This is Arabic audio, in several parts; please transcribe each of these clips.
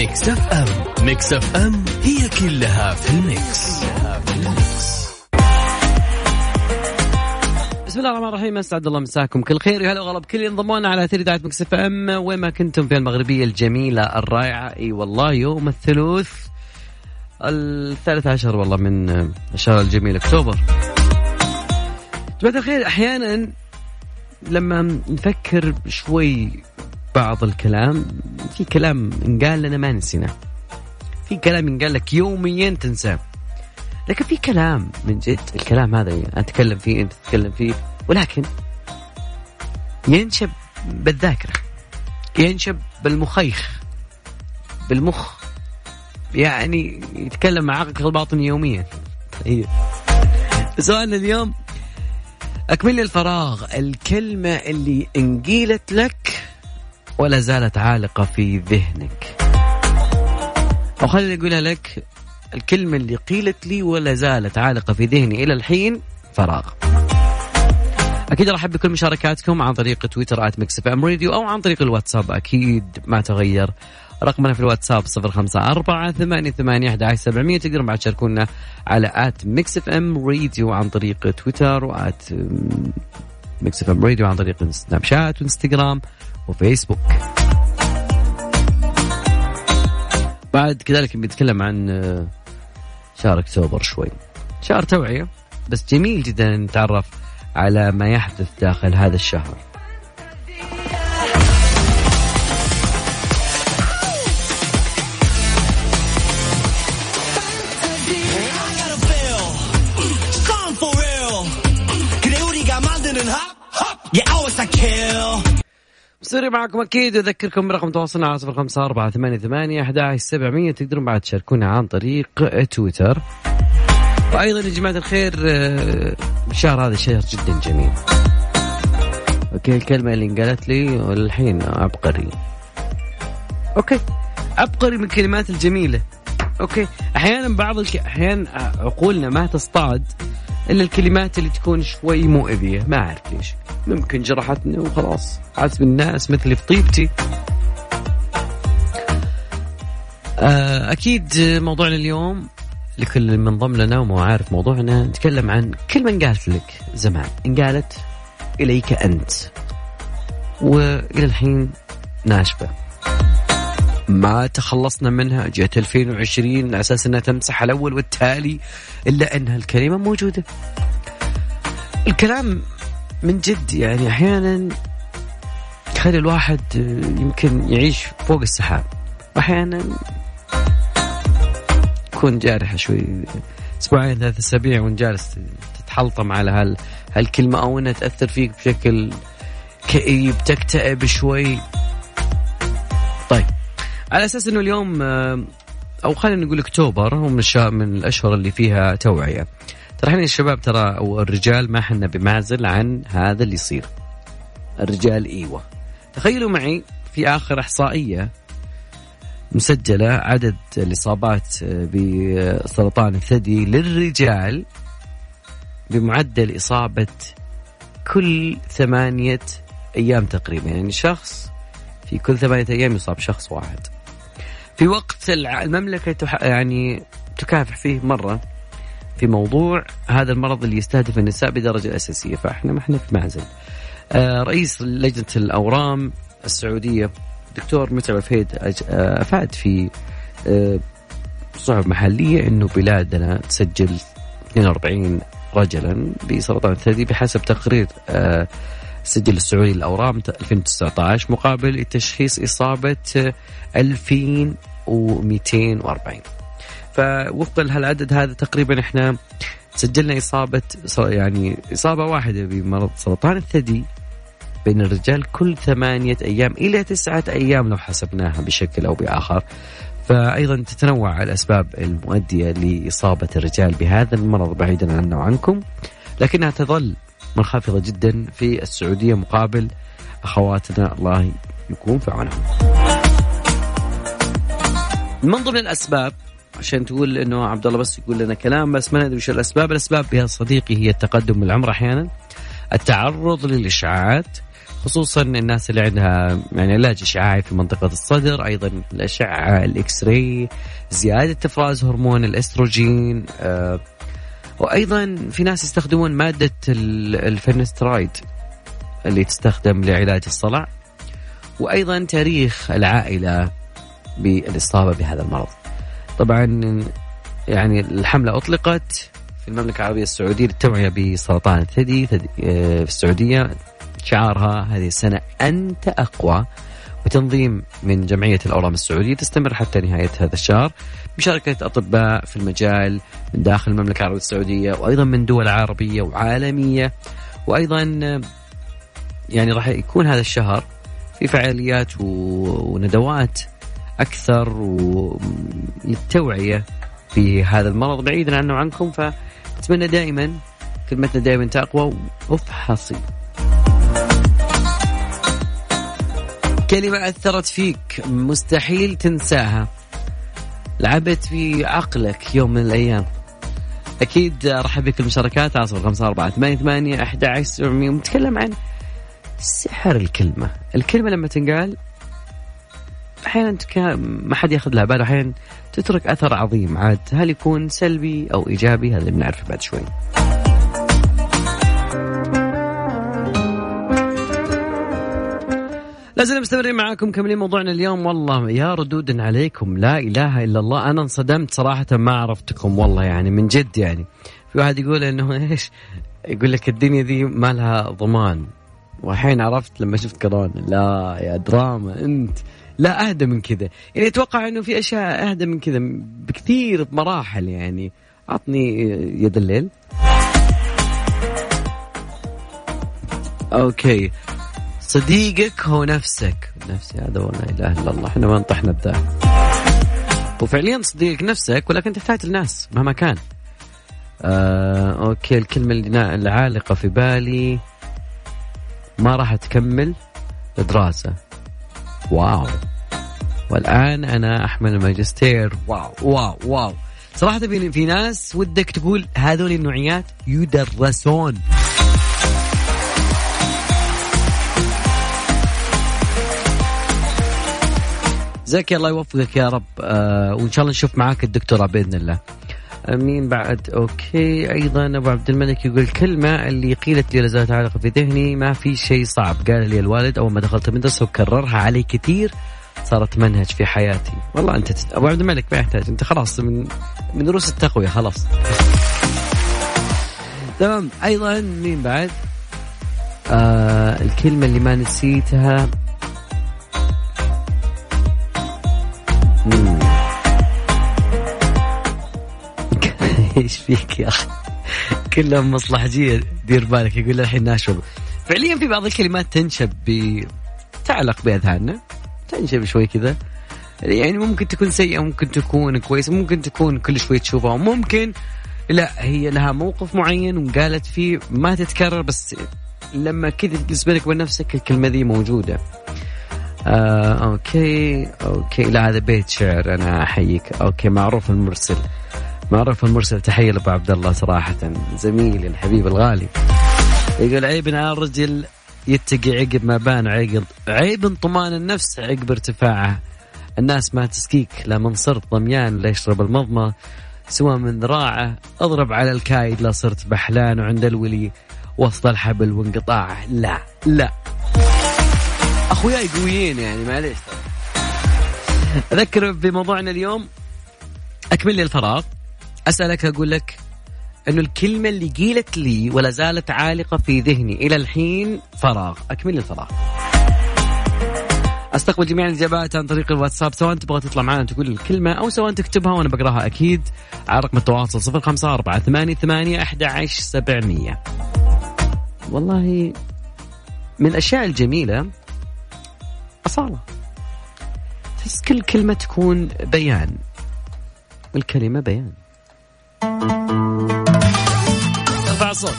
Mix FM. Mix FM هي كلها في ال mix. بسم الله الرحمن الرحيم أسعد الله مساكم. كل خير يا هلا وغلا. بكل ينضمون على أثير إذاعة Mix FM. وين ما كنتم في المغربية الجميلة الرائعة. أي والله يوم الثلوث الثالث عشر والله من الشهر الجميل أكتوبر. جماعة الخير أحيانا لما نفكر شوي بعض الكلام في كلام انقال لنا ما نسيناه في كلام ينقال لك يوميا تنساه. لكن في كلام من جد الكلام هذا يعني أتكلم فيه أنت تتكلم فيه ولكن ينشب بالذاكرة ينشب بالمخيخ. بالمخ يعني يتكلم مع عقلك الباطني يوميا. طيب. سؤالنا اليوم أكمل الفراغ الكلمة اللي انقيلت لك ولا زالت عالقة في ذهنك. أو خليني أقولها لك الكلمة اللي قيلت لي ولا زالت عالقة في ذهني إلى الحين فراغ. أكيد أرحب بكل مشاركاتكم عن طريق تويتر at Mix FM Radio أو عن طريق الواتساب أكيد ما تغير. رقمنا في الواتساب صفر خمسة أربعة ثمانية ثمانية أحد سبعمية تقدرون بعد تشاركونا على at Mix FM Radio عن طريق تويتر و at Mix FM Radio عن طريق Snapchat وإنستغرام. وفيسبوك. بعد كذلك بنتكلم عن شهر أكتوبر شوي. شهر توعية بس جميل جدا نتعرف على ما يحدث داخل هذا الشهر. سوري معكم أكيد أذكركم برقم تواصلنا على صفر خمسة أربعة ثمانية ثمانية أحد سبعمية تقدرون بعد تشاركونا عن طريق تويتر. وأيضا يا جماعة الخير الشهر هذا شهر جدا جميل. okay الكلمة اللي انقالت لي والحين عبقري. okay عبقري من الكلمات الجميلة. okay أحيانا بعض الك... أحيانا عقولنا ما تصطاد. الا الكلمات اللي تكون شوي مؤذية ما أعرف ليش. ممكن جرحتني وخلاص. حاسب الناس مثلي في طيبتي أكيد موضوعنا اليوم لكل من انضم لنا وما عارف موضوعنا نتكلم عن كلمة انقالت لك زمان. انقالت إليك أنت. وإلى الحين ناشفة. ما تخلصنا منها. جت 2020 على أساس أنها تمسح الأول والتالي. إلا أنها الكلمة موجودة. الكلام من جد يعني أحيانا يخلي الواحد يمكن يعيش فوق السحاب. أحيانا تكون جارحه شوي أسبوعين ثلاث أسابيع وأنت جالس تتحلطم على هال هالكلمة أو إنها تأثر فيك بشكل كئيب تكتئب شوي. طيب على أساس إنه اليوم أو خلينا نقول اكتوبر هو من من الأشهر اللي فيها توعية. ترى إحنا الشباب ترى أو الرجال ما حنا بمعزل عن هذا اللي يصير. الرجال إيوه. تخيلوا معي في آخر إحصائية مسجلة عدد الإصابات بسرطان الثدي للرجال بمعدل إصابة كل ثمانية أيام تقريبا. يعني شخص في كل ثمانية أيام يصاب شخص واحد. في وقت المملكة يعني تكافح فيه مرة في موضوع هذا المرض اللي يستهدف النساء بدرجة أساسية فإحنا ما إحنا في معزل رئيس لجنة الأورام السعودية دكتور متعب فهيد أفاد في صحف محلية إنه بلادنا تسجل 42 رجلا بسرطان الثدي بحسب تقرير السجل السعودي للاورام 2019 مقابل تشخيص إصابة 2240 فوفقا لهالعدد هذا تقريبا إحنا سجلنا إصابة يعني إصابة واحدة بمرض سرطان الثدي بين الرجال كل ثمانية أيام إلى تسعة أيام لو حسبناها بشكل أو بآخر. فأيضا تتنوع الأسباب المؤدية لإصابة الرجال بهذا المرض بعيدا عنا وعنكم لكنها تظل منخفضة جدا في السعودية مقابل أخواتنا. الله يكون في عونهم. من ضمن الأسباب عشان تقول إنه عبد الله بس يقول لنا كلام بس ما ندري وش الأسباب، الأسباب يا صديقي هي التقدم بالعمر أحيانا، التعرض للاشعاعات، خصوصا الناس اللي عندها يعني علاج اشعاعي في منطقة الصدر أيضا الإشعة ال X-ray زيادة إفراز هرمون الأستروجين آه وأيضا في ناس يستخدمون مادة الفينسترايد اللي تستخدم لعلاج الصلع وأيضا تاريخ العائلة بالإصابة بهذا المرض. طبعا يعني الحملة أطلقت في المملكة العربية السعودية للتوعية بسرطان الثدي آه، في السعودية. شعارها هذه السنة أنت أقوى وتنظيم من جمعية الأورام السعودية تستمر حتى نهاية هذا الشهر بمشاركة أطباء في المجال من داخل المملكة العربية السعودية وأيضا من دول عربية وعالمية. وأيضا يعني راح يكون هذا الشهر في فعاليات وندوات أكثر للتوعية في هذا المرض بعيدا عنه وعنكم. فأتمنى دائما كلمتنا دائما تقوى وأفحصي. كلمة أثرت فيك مستحيل تنساها. لعبت في عقلك يوم من الأيام. أكيد رحب بك المشاركات على صفر خمسة أربعة ثمانية ثمانية أحد عشر ونتكلم عن سحر الكلمة. الكلمة لما تنقال أحيانا ما حد ياخذ لها باله. أحيانا تترك أثر عظيم. عاد هل يكون سلبي أو إيجابي؟ هذا بنعرفه بعد شوي. لازم مستمرين معاكم كملين موضوعنا اليوم. والله يا ردود عليكم لا إله إلا الله. أنا انصدمت صراحة ما عرفتكم والله يعني من جد يعني. في واحد يقول إنه إيش؟ يقول لك الدنيا دي ما لها ضمان. والحين عرفت لما شفت كورونا. لا يا دراما أنت لا أهدى من كذا. يعني أتوقع إنه في أشياء أهدى من كذا بكثير بمراحل يعني. أعطني يد الليل. okay. صديقك هو نفسك. نفسي هذا ولا إله إلا الله. إحنا ما نطحنا بذا. وفعليا صديقك نفسك ولكن تحتاج الناس مهما كان. آه، okay الكلمة اللي العالقة في بالي. ما راح تكمل دراسه wow. والآن أنا أحمل الماجستير. wow wow wow. صراحة في ناس ودك تقول هذول النوعيات يدرسون. زكي الله يوفقك يا رب. آه وإن شاء الله نشوف معاك الدكتوراه بإذن الله. مين بعد. أوكي. أيضا أبو عبد الملك يقول كلمة اللي قيلت لي لازالت عالقة في ذهني ما في شيء صعب. قال لي الوالد أول ما دخلت المدرسة وكررها علي كثير صارت منهج في حياتي. والله أنت تت... أبو عبد الملك ما يحتاج. أنت خلاص من من دروس التقوية خلاص. تمام. أيضا مين بعد؟ آه الكلمة اللي ما نسيتها. إيش فيك يا أخي؟ كلهم مصلحجية. دير بالك يقول الحين ناشب. فعليا في بعض الكلمات تنشب ب تعلق بأذهاننا. تنشب شوي كذا. يعني ممكن تكون سيئة ممكن تكون كويسة ممكن تكون كل شوي تشوفها. وممكن لا هي لها موقف معين وقالت فيه ما تتكرر بس لما كذا بينك وبين نفسك الكلمة ذي موجودة. آه okay okay. لا هذا بيت شعر أنا أحييك. okay معروف المرسل. معروف المرسل. تحية لأبو عبد الله صراحة. زميلي الحبيب الغالي. يقول عيب على الرجل يتقي عقب ما بان عقب عيب طمان النفس عقب ارتفاعه. الناس ما تسكيك لا من صرت ضميان لا يشرب المضمى سوى من ذراعه اضرب على الكايد. لا صرت بحلان وعند الولي. وسط الحبل وانقطاعه. لا لا. أخوياي قويين يعني معليش. أذكر بموضوعنا اليوم. أكمل لي الفراغ. أسألك أقول لك إنه الكلمة اللي قيلت لي ولا زالت عالقة في ذهني إلى الحين فراغ أكمل الفراغ. أستقبل جميع الإجابات عن طريق الواتساب سواء تبغى تطلع معنا تقول الكلمة أو سواء تكتبها وأنا بقراها أكيد على رقم التواصل صفر خمسة أربعة ثمانية ثمانية أحد عشر سبعمية. والله من الأشياء الجميلة أصالة. تحس كل كلمة تكون بيان والكلمة بيان. ارفع الصوت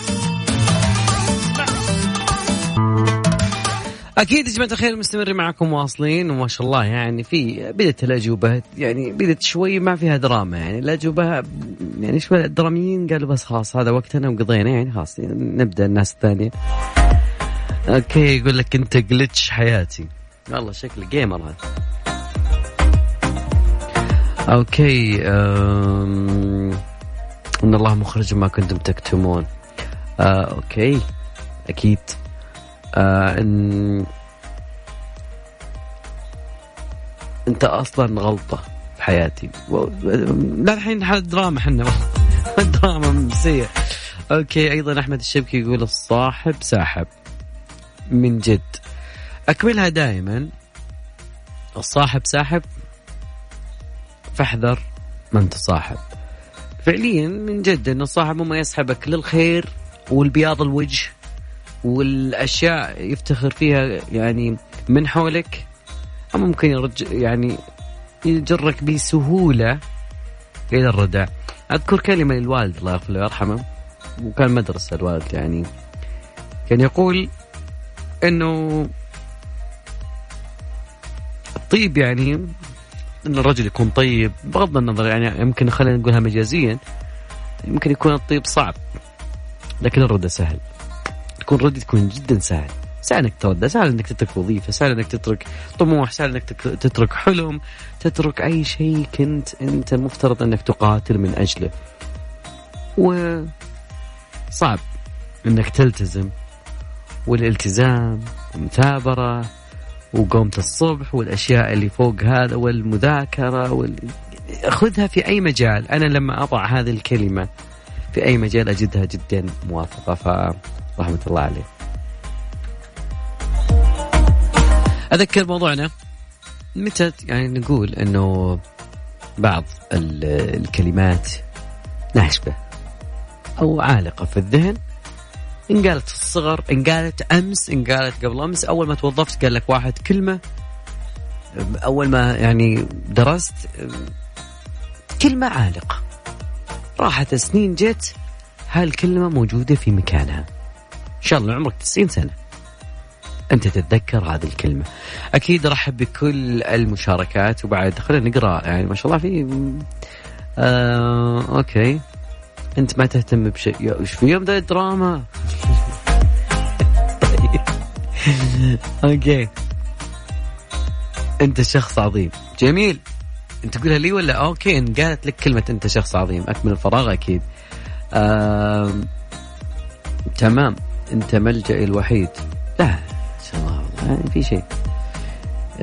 أكيد يا جماعة الخير مستمرين معكم واصلين وما شاء الله يعني في بدت الأجوبة يعني بدت شوي ما فيها دراما يعني الأجوبة يعني شوي الدراميين قالوا بس خلاص هذا وقتنا وقضينا يعني خلاص نبدأ الناس الثانية. okay يقول لك أنت glitch حياتي. والله شكلي gamer هذا. okay أم... ان الله مخرج ما كنتم تكتمون. آه، okay. أكيد. آه، إن أنت أصلا غلطة في حياتي. لا الحين دراما إحنا. دراما سيء أوكي أيضا أحمد الشبكي يقول الصاحب ساحب. من جد. أكملها دائما. الصاحب ساحب فاحذر من تصاحب. فعليا من جد إنه الصاحب ما يسحبك للخير والبياض الوجه والأشياء يفتخر فيها يعني من حولك ممكن يرج يعني يجرك بسهولة إلى الردع أذكر كلمة للوالد الله يغفر له ويرحمه وكان مدرسة الوالد يعني. كان يقول إنه الطيب يعني إن الرجل يكون طيب بغض النظر يعني يمكن خلينا نقولها مجازيا يمكن يكون الطيب صعب لكن الرده سهل. تكون ردة تكون جدا سهل. سهل إنك ترد سهل إنك تترك وظيفة سهل إنك تترك طموح سهل إنك تترك حلم تترك أي شيء كنت أنت المفترض إنك تقاتل من أجله. و صعب إنك تلتزم والالتزام والمثابرة وقومة الصبح والأشياء اللي فوق هذا والمذاكرة وال... خذها في أي مجال. أنا لما أضع هذه الكلمة في أي مجال أجدها جدا موافقة. فرحمة الله عليه. أذكر موضوعنا. متى يعني نقول إنه بعض الكلمات ناشفة أو عالقة في الذهن إن قالت في الصغر إن قالت أمس إن قالت قبل أمس أول ما توظفت قال لك واحد كلمة أول ما يعني درست كلمة عالقة. راحت سنين جت هالكلمة موجودة في مكانها. إن شاء الله عمرك 90 سنة. أنت تتذكر هذه الكلمة. أكيد ارحب بكل المشاركات وبعد خلينا نقرأ يعني ما شاء الله في آه okay. أنت ما تهتم بشيء. إيش في يوم دراما okay. أنت شخص عظيم. جميل. أنت تقولها لي ولا؟ okay إن قالت لك كلمة أنت شخص عظيم. اكمل الفراغ أكيد. آه... تمام. أنت ملجئي الوحيد. لا شاء الله يعني في شيء.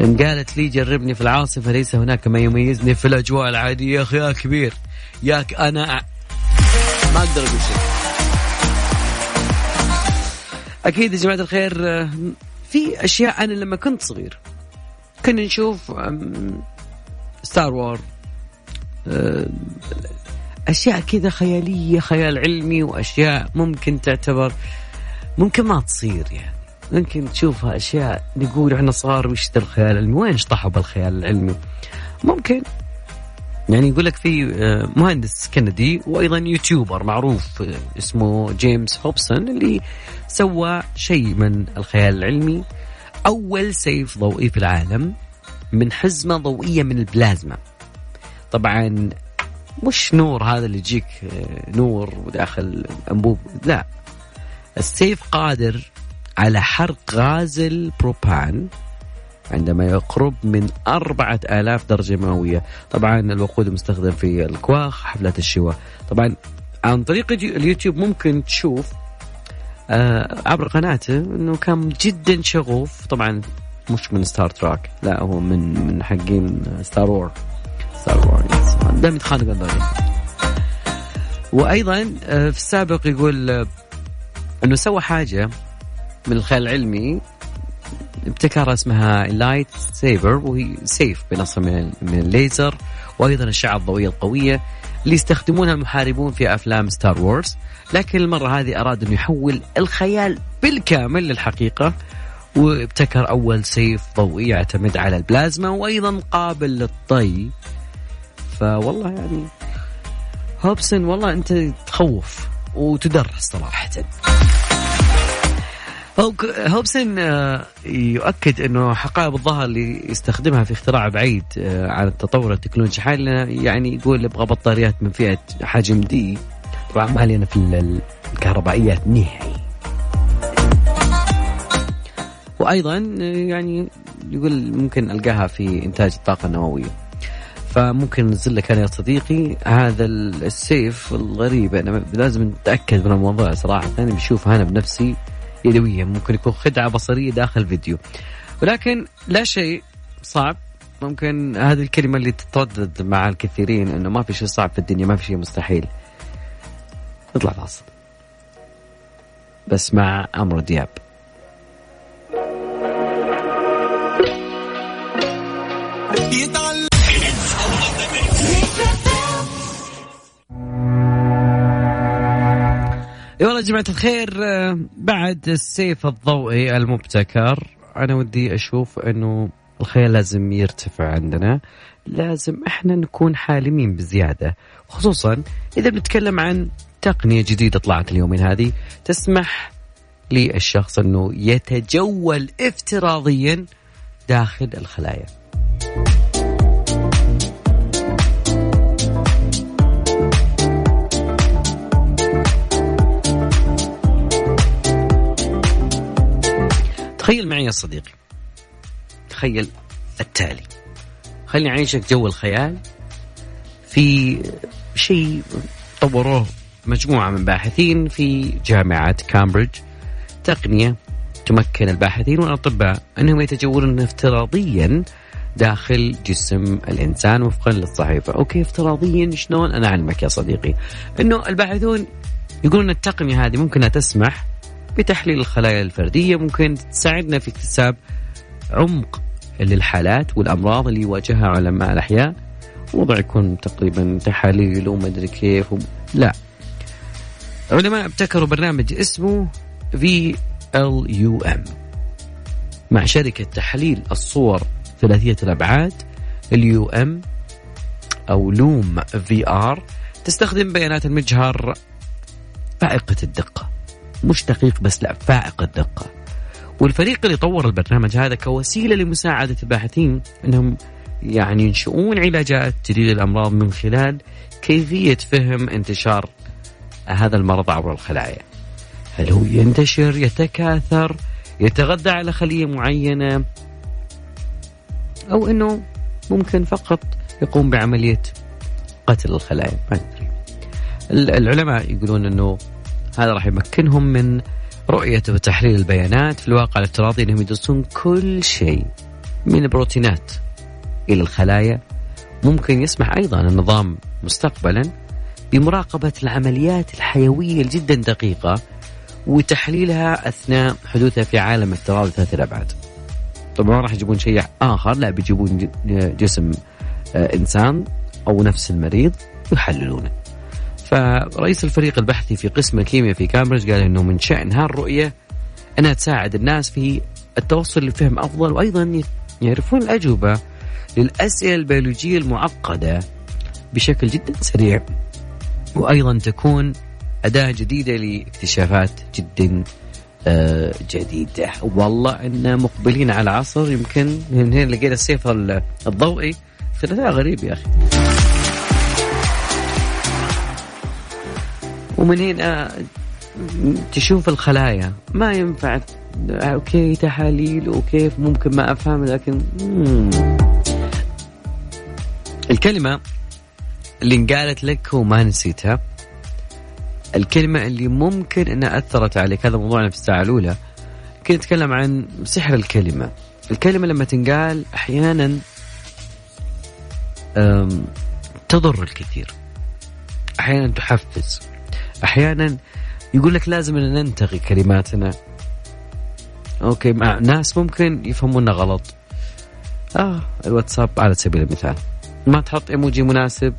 إن قالت لي جربني في العاصفة ليس هناك ما يميزني في الأجواء العادية يا أخي يا كبير. ياك أنا ما أقدر أقول شيء. أكيد يا جماعة الخير في أشياء أنا لما كنت صغير كنا نشوف Star Wars أشياء كذا خيالية خيال علمي وأشياء ممكن تعتبر ممكن ما تصير يعني. ممكن تشوفها أشياء نقول إحنا صغار وش الخيال العلمي؟ وين اشطحوا بالخيال العلمي؟ ممكن. يعني يقول لك في آه، مهندس كندي وأيضا YouTuber معروف آه، اسمه جيمس هوبسون اللي سوى شيء من الخيال العلمي. أول سيف ضوئي في العالم من حزمة ضوئية من البلازما. طبعا مش نور هذا اللي يجيك آه، نور وداخل أنبوب لا. السيف قادر على حرق غاز البروبان عندما يقرب من أربعة آلاف درجة مئوية. طبعا الوقود المستخدم في الكواخ حفلات الشواء. طبعا عن طريق اليوتيوب ممكن تشوف آه عبر قناته إنه كان جدا شغوف. طبعا مش من Star Trek لا هو من من حقين Star Wars Star Wars دائما يتخانق وأيضا آه، في السابق يقول آه، إنه سوى حاجة من الخيال العلمي. ابتكار اسمها lightsaber وهي سيف بنص من الليزر. وأيضا الاشعه الضوئية القوية اللي يستخدمونها المحاربون في أفلام Star Wars لكن المرة هذه أراد انه يحول الخيال بالكامل للحقيقة. وابتكر أول سيف ضوئي يعتمد على البلازما وأيضا قابل للطي. فوالله يعني هوبسون والله أنت تخوف وتدرس صراحة. هوبسن آه، يؤكد إنه حقائب الظهر اللي يستخدمها في اختراع بعيد آه، عن التطور التكنولوجي. حالنا يعني يقول يبغى بطاريات من فئة حجم D طبعا ما علينا في الكهربائيات نهائي. وأيضا يعني يقول ممكن ألقاها في إنتاج الطاقة النووية. فممكن ننزل لك أنا يا صديقي هذا السيف الغريب. أنا لازم نتأكد من الموضوع صراحة. أنا بشوفها أنا بنفسي يدويا ممكن يكون خدعة بصرية داخل فيديو ولكن لا شيء صعب. ممكن هذه الكلمة اللي تتردد مع الكثيرين إنه ما في شيء صعب في الدنيا ما في شيء مستحيل. نطلع فاصل. بس مع عمرو دياب. يا والله جماعة الخير بعد السيف الضوئي المبتكر أنا ودي أشوف أنه الخيال لازم يرتفع عندنا لازم إحنا نكون حالمين بزيادة خصوصا إذا بنتكلم عن تقنية جديدة طلعت اليومين هذه تسمح للشخص أنه يتجول افتراضيا داخل الخلايا. تخيل معي يا صديقي. تخيل التالي. خليني أعيشك جو الخيال في شيء طوروه مجموعة من باحثين في جامعة كامبريدج. تقنية تمكن الباحثين والأطباء أنهم يتجولون افتراضيا داخل جسم الإنسان وفقا للصحيفة. okay افتراضيا شلون؟ أنا أعلمك يا صديقي. أنه الباحثون يقولون التقنية هذه ممكن تسمح بتحليل الخلايا الفردية ممكن تساعدنا في اكتساب عمق للحالات والأمراض اللي يواجهها علماء الأحياء. وضع يكون تقريبا تحاليل وما ادري كيف و... لا. علماء ابتكروا برنامج اسمه V L U M مع شركة تحليل الصور ثلاثية الأبعاد L U M أو Lume VR تستخدم بيانات المجهر فائقة الدقة. مش دقيق بس لا فائق الدقة والفريق اللي طور البرنامج هذا كوسيلة لمساعدة الباحثين إنهم يعني ينشؤون علاجات جديدة للأمراض من خلال كيفية فهم انتشار هذا المرض عبر الخلايا. هل هو ينتشر، يتكاثر، يتغذى على خلية معينة أو إنه ممكن فقط يقوم بعملية قتل الخلايا، ما ندري. العلماء يقولون إنه هذا راح يمكنهم من رؤية وتحليل البيانات في الواقع الافتراضي إنهم يدرسون كل شيء من البروتينات إلى الخلايا ممكن يسمح أيضا النظام مستقبلا بمراقبة العمليات الحيوية جدا دقيقة وتحليلها أثناء حدوثها في عالم افتراضي ثلاث الأبعاد. طبعا ما راح يجيبون شيء آخر لا بيجيبون جسم آه، إنسان أو نفس المريض ويحللونه. فرئيس الفريق البحثي في قسم الكيمياء في كامبريدج قال إنه من شأن هالرؤية أنها تساعد الناس في التوصل لفهم أفضل وأيضا يعرفون الأجوبة للأسئلة البيولوجية المعقدة بشكل جدا سريع. وأيضا تكون أداة جديدة لاكتشافات جدا آه، جديدة. والله إن مقبلين على عصر يمكن من هنا لقينا السيف الضوئي. ثلاثاء غريب يا أخي. ومن هنا تشوف الخلايا. ما ينفع. أوكي تحاليل وكيف ممكن ما أفهم لكن. الكلمة اللي انقالت لك وما نسيتها الكلمة اللي ممكن إنها أثرت عليك هذا موضوعنا في الساعة الأولى. كنت نتكلم عن سحر الكلمة. الكلمة لما تنقال أحيانا تضر الكثير. أحيانا تحفز. أحيانا يقول لك لازم إن ننتقي كلماتنا. أوكي مع ناس ممكن يفهمونا غلط. آه الواتساب على سبيل المثال. ما تحط إيموجي مناسب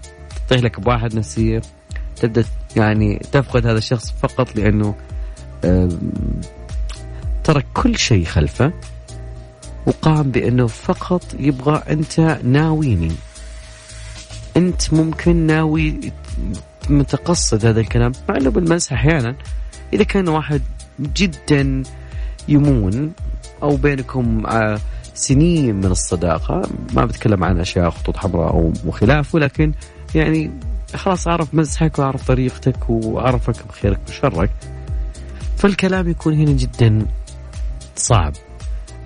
تطيح لك بواحد نفسيه تبدأ يعني تفقد هذا الشخص فقط لأنه ترك كل شيء خلفه وقام بأنه فقط يبغى أنت ناويني. أنت ممكن ناوي متقصد هذا الكلام مع إنه بالمزح أحيانا إذا كان واحد جدا يمون أو بينكم آه، سنين من الصداقة ما بتكلم عن أشياء خطوط حمراء أو خلافه لكن يعني خلاص أعرف مزحك وأعرف طريقتك وأعرفك بخيرك وشرك فالكلام يكون هنا جدا صعب.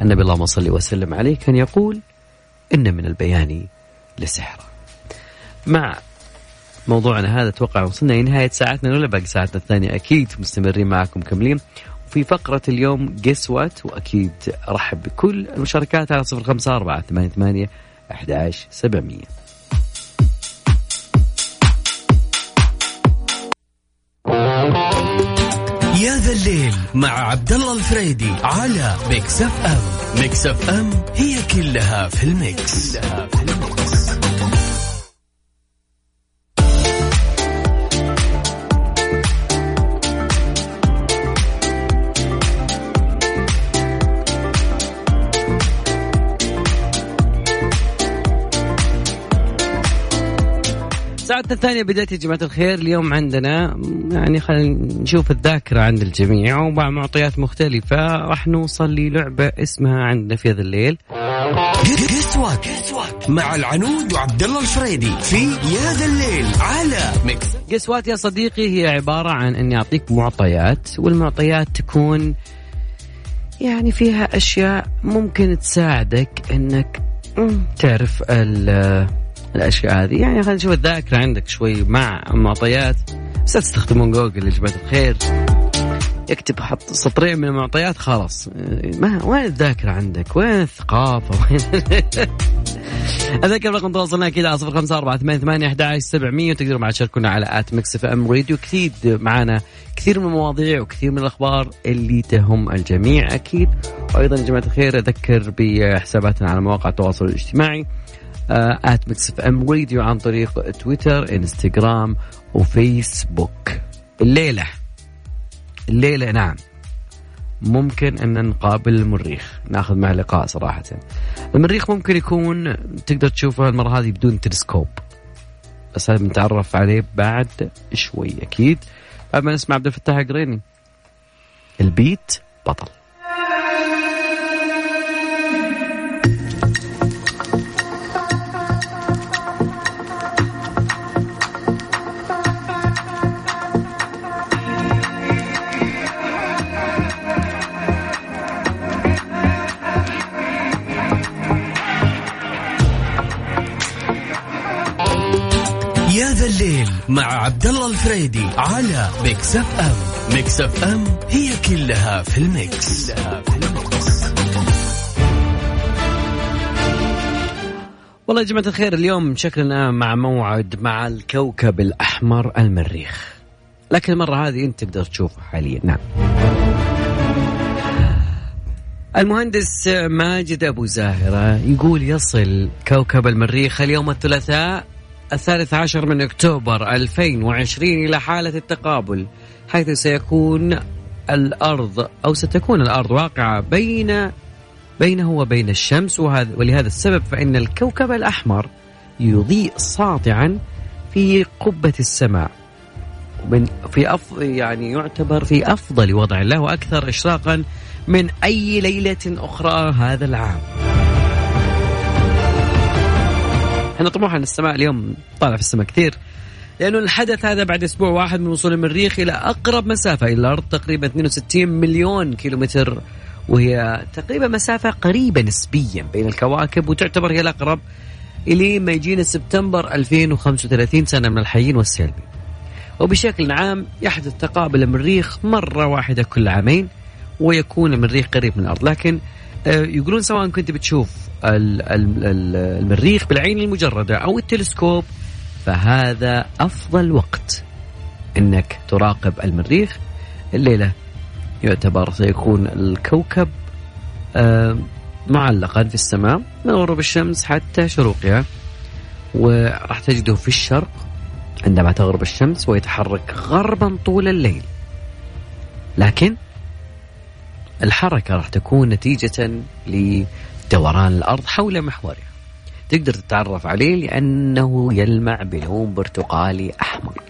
النبي اللهم صل وسلم عليه كان يقول إن من البيان لسحرا مع موضوعنا هذا أتوقع وصلنا لنهايه ساعتنا ولا باقي ساعتنا الثانية؟ أكيد مستمرين معكم كملين في فقرة اليوم جيس وات وأكيد أرحب بكل المشاركات على صفر خمسة أربعة ثمانية ثمانية أحداش سبعمية. يا ذا الليل مع عبد الله الفريدي على Mix FM Mix FM هي كلها في ال mix, كلها في ال mix. ساعتنا الثانية بداية يا جماعة الخير اليوم عندنا يعني خلينا نشوف الذاكرة عند الجميع ومع معطيات مختلفة راح نوصل للعبة اسمها عندنا في هذا الليل. Guess What مع العنود وعبد الله الفريدي في يا ذا الليل على Mix guess what يا صديقي؟ هي عبارة عن إني أعطيك معطيات والمعطيات تكون يعني فيها أشياء ممكن تساعدك إنك تعرف الأشياء هذه. يعني خلينا نشوف الذاكرة عندك شوي مع معطيات بس تستخدمون جوجل يا جماعة الخير. اكتب حط سطرين من المعطيات خلاص. ما وين الذاكرة عندك؟ وين الثقافة؟ وين أذكر رقم تواصلنا أكيد على صفر خمسة أربعة ثمانية ثمانية أحد سبعمية وتقدروا بعد تشاركونا على at Mix FM Radio. كثير معنا كثير من المواضيع وكثير من الأخبار اللي تهم الجميع أكيد. وأيضا يا جماعة الخير أذكر بحساباتنا على مواقع التواصل الاجتماعي. at Mix FM Radio عن طريق تويتر انستغرام وفيسبوك. الليلة. الليلة نعم. ممكن أن نقابل المريخ. ناخذ معه لقاء صراحة. المريخ ممكن يكون تقدر تشوفه المرة هذه بدون تلسكوب. بس هذا بنتعرف عليه بعد شوي أكيد. بعد ما نسمع عبد الفتاح قريني البيت بطل. الليل مع عبد الله الفريدي على Mix FM Mix FM هي كلها في ال Mix, كلها في ال Mix. والله يا جماعة الخير اليوم شكلنا مع موعد مع الكوكب الأحمر المريخ. لكن المرة هذه أنت تقدر تشوفه حاليا. نعم. المهندس ماجد أبو زاهرة يقول يصل كوكب المريخ اليوم الثلاثاء. الثالث عشر من أكتوبر 2020 إلى حالة التقابل حيث سيكون الأرض أو ستكون الأرض واقعة بين بينه وبين الشمس وهذا ولهذا السبب فإن الكوكب الأحمر يضيء ساطعا في قبة السماء. من في يعني يعتبر في أفضل وضع له وأكثر إشراقا من أي ليلة أخرى هذا العام. إحنا طموحنا السماء اليوم طالع في السماء كثير لأنه الحدث هذا بعد أسبوع واحد من وصول المريخ إلى أقرب مسافة إلى الأرض تقريبا 62 مليون كيلومتر وهي تقريبا مسافة قريبة نسبيا بين الكواكب وتعتبر هي الأقرب إلى ما يجينا سبتمبر 2035 سنة من الحيين والسلبي وبشكل عام يحدث تقابل المريخ مرة واحدة كل عامين ويكون المريخ قريب من الأرض لكن يقولون سواء كنت بتشوف المريخ بالعين المجردة أو التلسكوب فهذا أفضل وقت أنك تراقب المريخ. الليلة يعتبر سيكون الكوكب آه، معلقا في السماء من غروب الشمس حتى شروقها وراح تجده في الشرق عندما تغرب الشمس ويتحرك غربا طول الليل. لكن الحركة راح تكون نتيجة لدوران الأرض حول محورها. تقدر تتعرف عليه لأنه يلمع بلون برتقالي أحمر.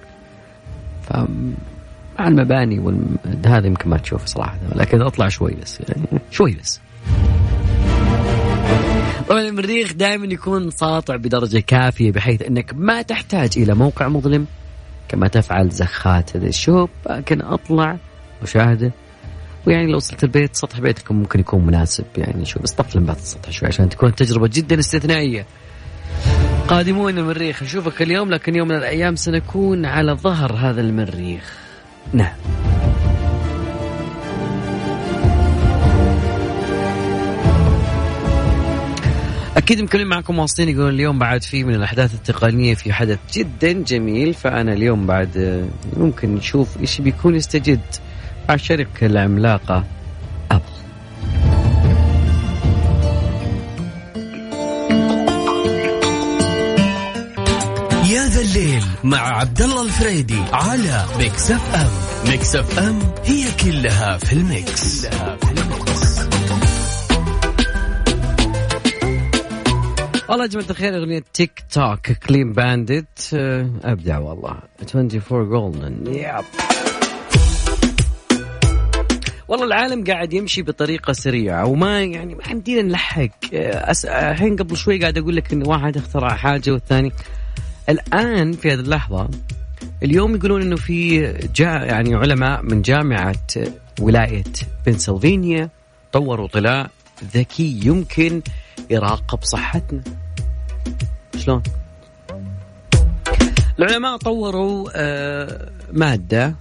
مع المباني هذا يمكن ما تشوف صراحة لكن أطلع شوي بس يعني شوي بس. طبعا المريخ دائما يكون ساطع بدرجة كافية بحيث إنك ما تحتاج إلى موقع مظلم. كما تفعل زخات هذا الشوب لكن أطلع وشاهده ويعني لو وصلت البيت سطح بيتكم ممكن يكون مناسب يعني شو بس طفل بعد السطح شوي عشان تكون تجربة جدا استثنائية. قادمون المريخ نشوفك اليوم لكن يوم من الأيام سنكون على ظهر هذا المريخ. نعم. أكيد مكملين معكم واصلين يقولون اليوم بعد في من الأحداث التقنية في حدث جدا جميل فأنا اليوم بعد ممكن نشوف إيش بيكون يستجد. مع الشركة العملاقة أبل. يا ذا الليل مع عبد الله الفريدي على Mix FM Mix FM هي كلها في ال Mix, كلها في ال Mix. والله يا جماعة الخير أغنية Tick Tock Clean Bandit أبدع والله. 24 جولدن ياب والله العالم قاعد يمشي بطريقة سريعة وما يعني ما عندنا نلحق. الحين قبل شوي قاعد أقول لك إن واحد اخترع حاجة والثاني. الآن في هذه اللحظة اليوم يقولون إنه في جاء يعني علماء من جامعة ولاية بنسلفانيا طوروا طلاء ذكي يمكن يراقب صحتنا. شلون؟ العلماء طوروا آه، مادة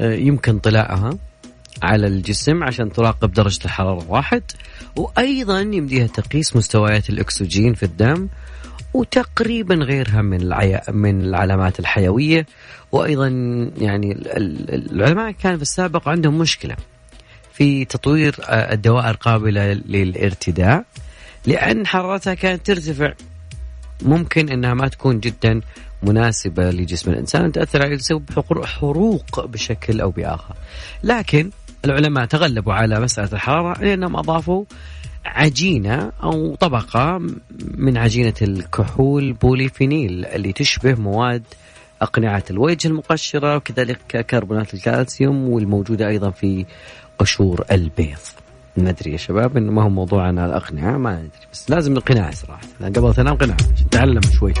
آه، يمكن طلاءها. على الجسم عشان تراقب درجة الحرارة واحد. وأيضا يمديها تقيس مستويات الأكسجين في الدم وتقريبا غيرها من العي... من العلامات الحيوية. وأيضا يعني العلماء كان في السابق عندهم مشكلة في تطوير آه، الدوائر القابلة للارتداء لأن حرارتها كانت ترتفع. ممكن أنها ما تكون جدا مناسبة لجسم الإنسان تأثر عليه تسبب حروق بشكل أو بآخر. لكن العلماء تغلبوا على مسألة الحرارة لأنهم أضافوا عجينة أو طبقة من عجينة الكحول بوليفينيل اللي تشبه مواد أقنعة الوجه المقشرة وكذلك كربونات الكالسيوم والموجودة أيضا في قشور البيض. ما ادري يا شباب إنه ما هو موضوع عن الأقنعة ما ادري بس لازم القناع صراحة. قبل تنام قناع تعلم شوي.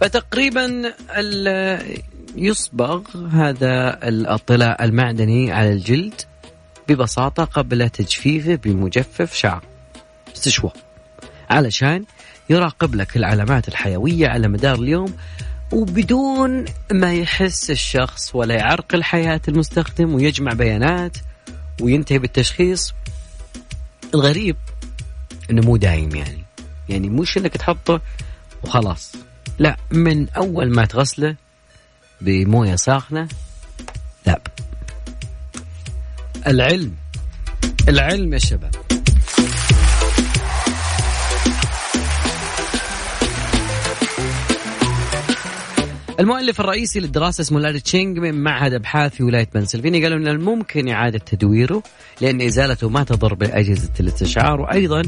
فتقريبا يصبغ هذا الطلاء المعدني على الجلد ببساطة قبل تجفيفه بمجفف شعر. استشوى. علشان يراقب لك العلامات الحيوية على مدار اليوم وبدون ما يحس الشخص ولا يعرقل حياة المستخدم ويجمع بيانات وينتهي بالتشخيص الغريب إنه مو دايم يعني. يعني مش إنك تحطه وخلاص. لا من أول ما تغسله بموية ساخنة؟ لا. العلم. العلم يا شباب. المؤلف الرئيسي للدراسة اسمه لاري تشينغ من معهد أبحاث في ولاية بنسلفانيا قالوا أن الممكن إعادة تدويره لأن إزالته ما تضر بأجهزة الاستشعار وأيضا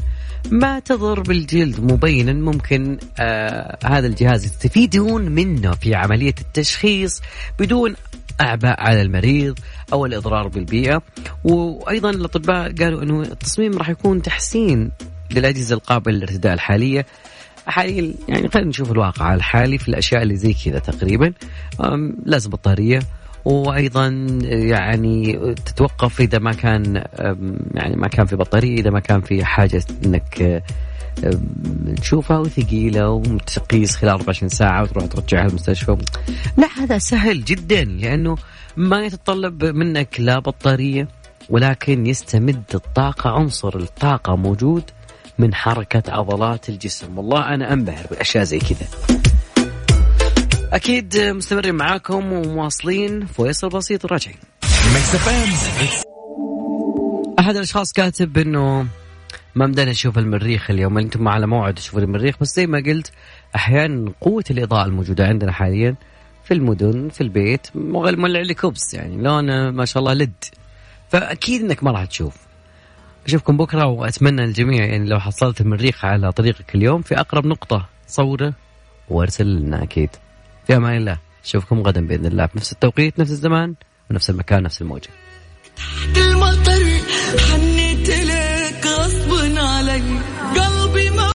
ما تضر بالجلد. مبينا ممكن آه هذا الجهاز يستفيدون منه في عملية التشخيص بدون أعباء على المريض أو الإضرار بالبيئة. وأيضا الأطباء قالوا أنه التصميم راح يكون تحسين للأجهزة القابلة للارتداء الحالية. حاليا يعني خلينا نشوف الواقع الحالي في الأشياء اللي زي كذا تقريبا. لازم بطاريه وأيضا يعني تتوقف إذا ما كان يعني ما كان في بطارية إذا ما كان في حاجة إنك تشوفها وثقيلة وتقيس خلال 24 ساعة وتروح ترجعها المستشفى. لا هذا سهل جدا لأنه ما يتطلب منك لا بطارية ولكن يستمد الطاقة عنصر الطاقة موجود. من حركة عضلات الجسم. والله أنا أنبهر بأشياء زي كذا. أكيد مستمرين معاكم ومواصلين. فيصل بسيط وراجعين أحد الأشخاص كاتب أنه ما بدنا نشوف المريخ اليوم. أنتم على موعد تشوفوا المريخ بس زي ما قلت أحيانا قوة الإضاءة الموجودة عندنا حاليا في المدن في البيت مولع لي كوبس يعني. لونه ما شاء الله لد. فأكيد إنك ما راح تشوف. أشوفكم بكرة وأتمنى الجميع يعني لو حصلت المريخ على طريقك اليوم في أقرب نقطة. صورة وارسل لنا أكيد. في أمان الله. أشوفكم غدا بإذن الله. في نفس التوقيت نفس الزمان ونفس المكان نفس الموجة. تحت المطر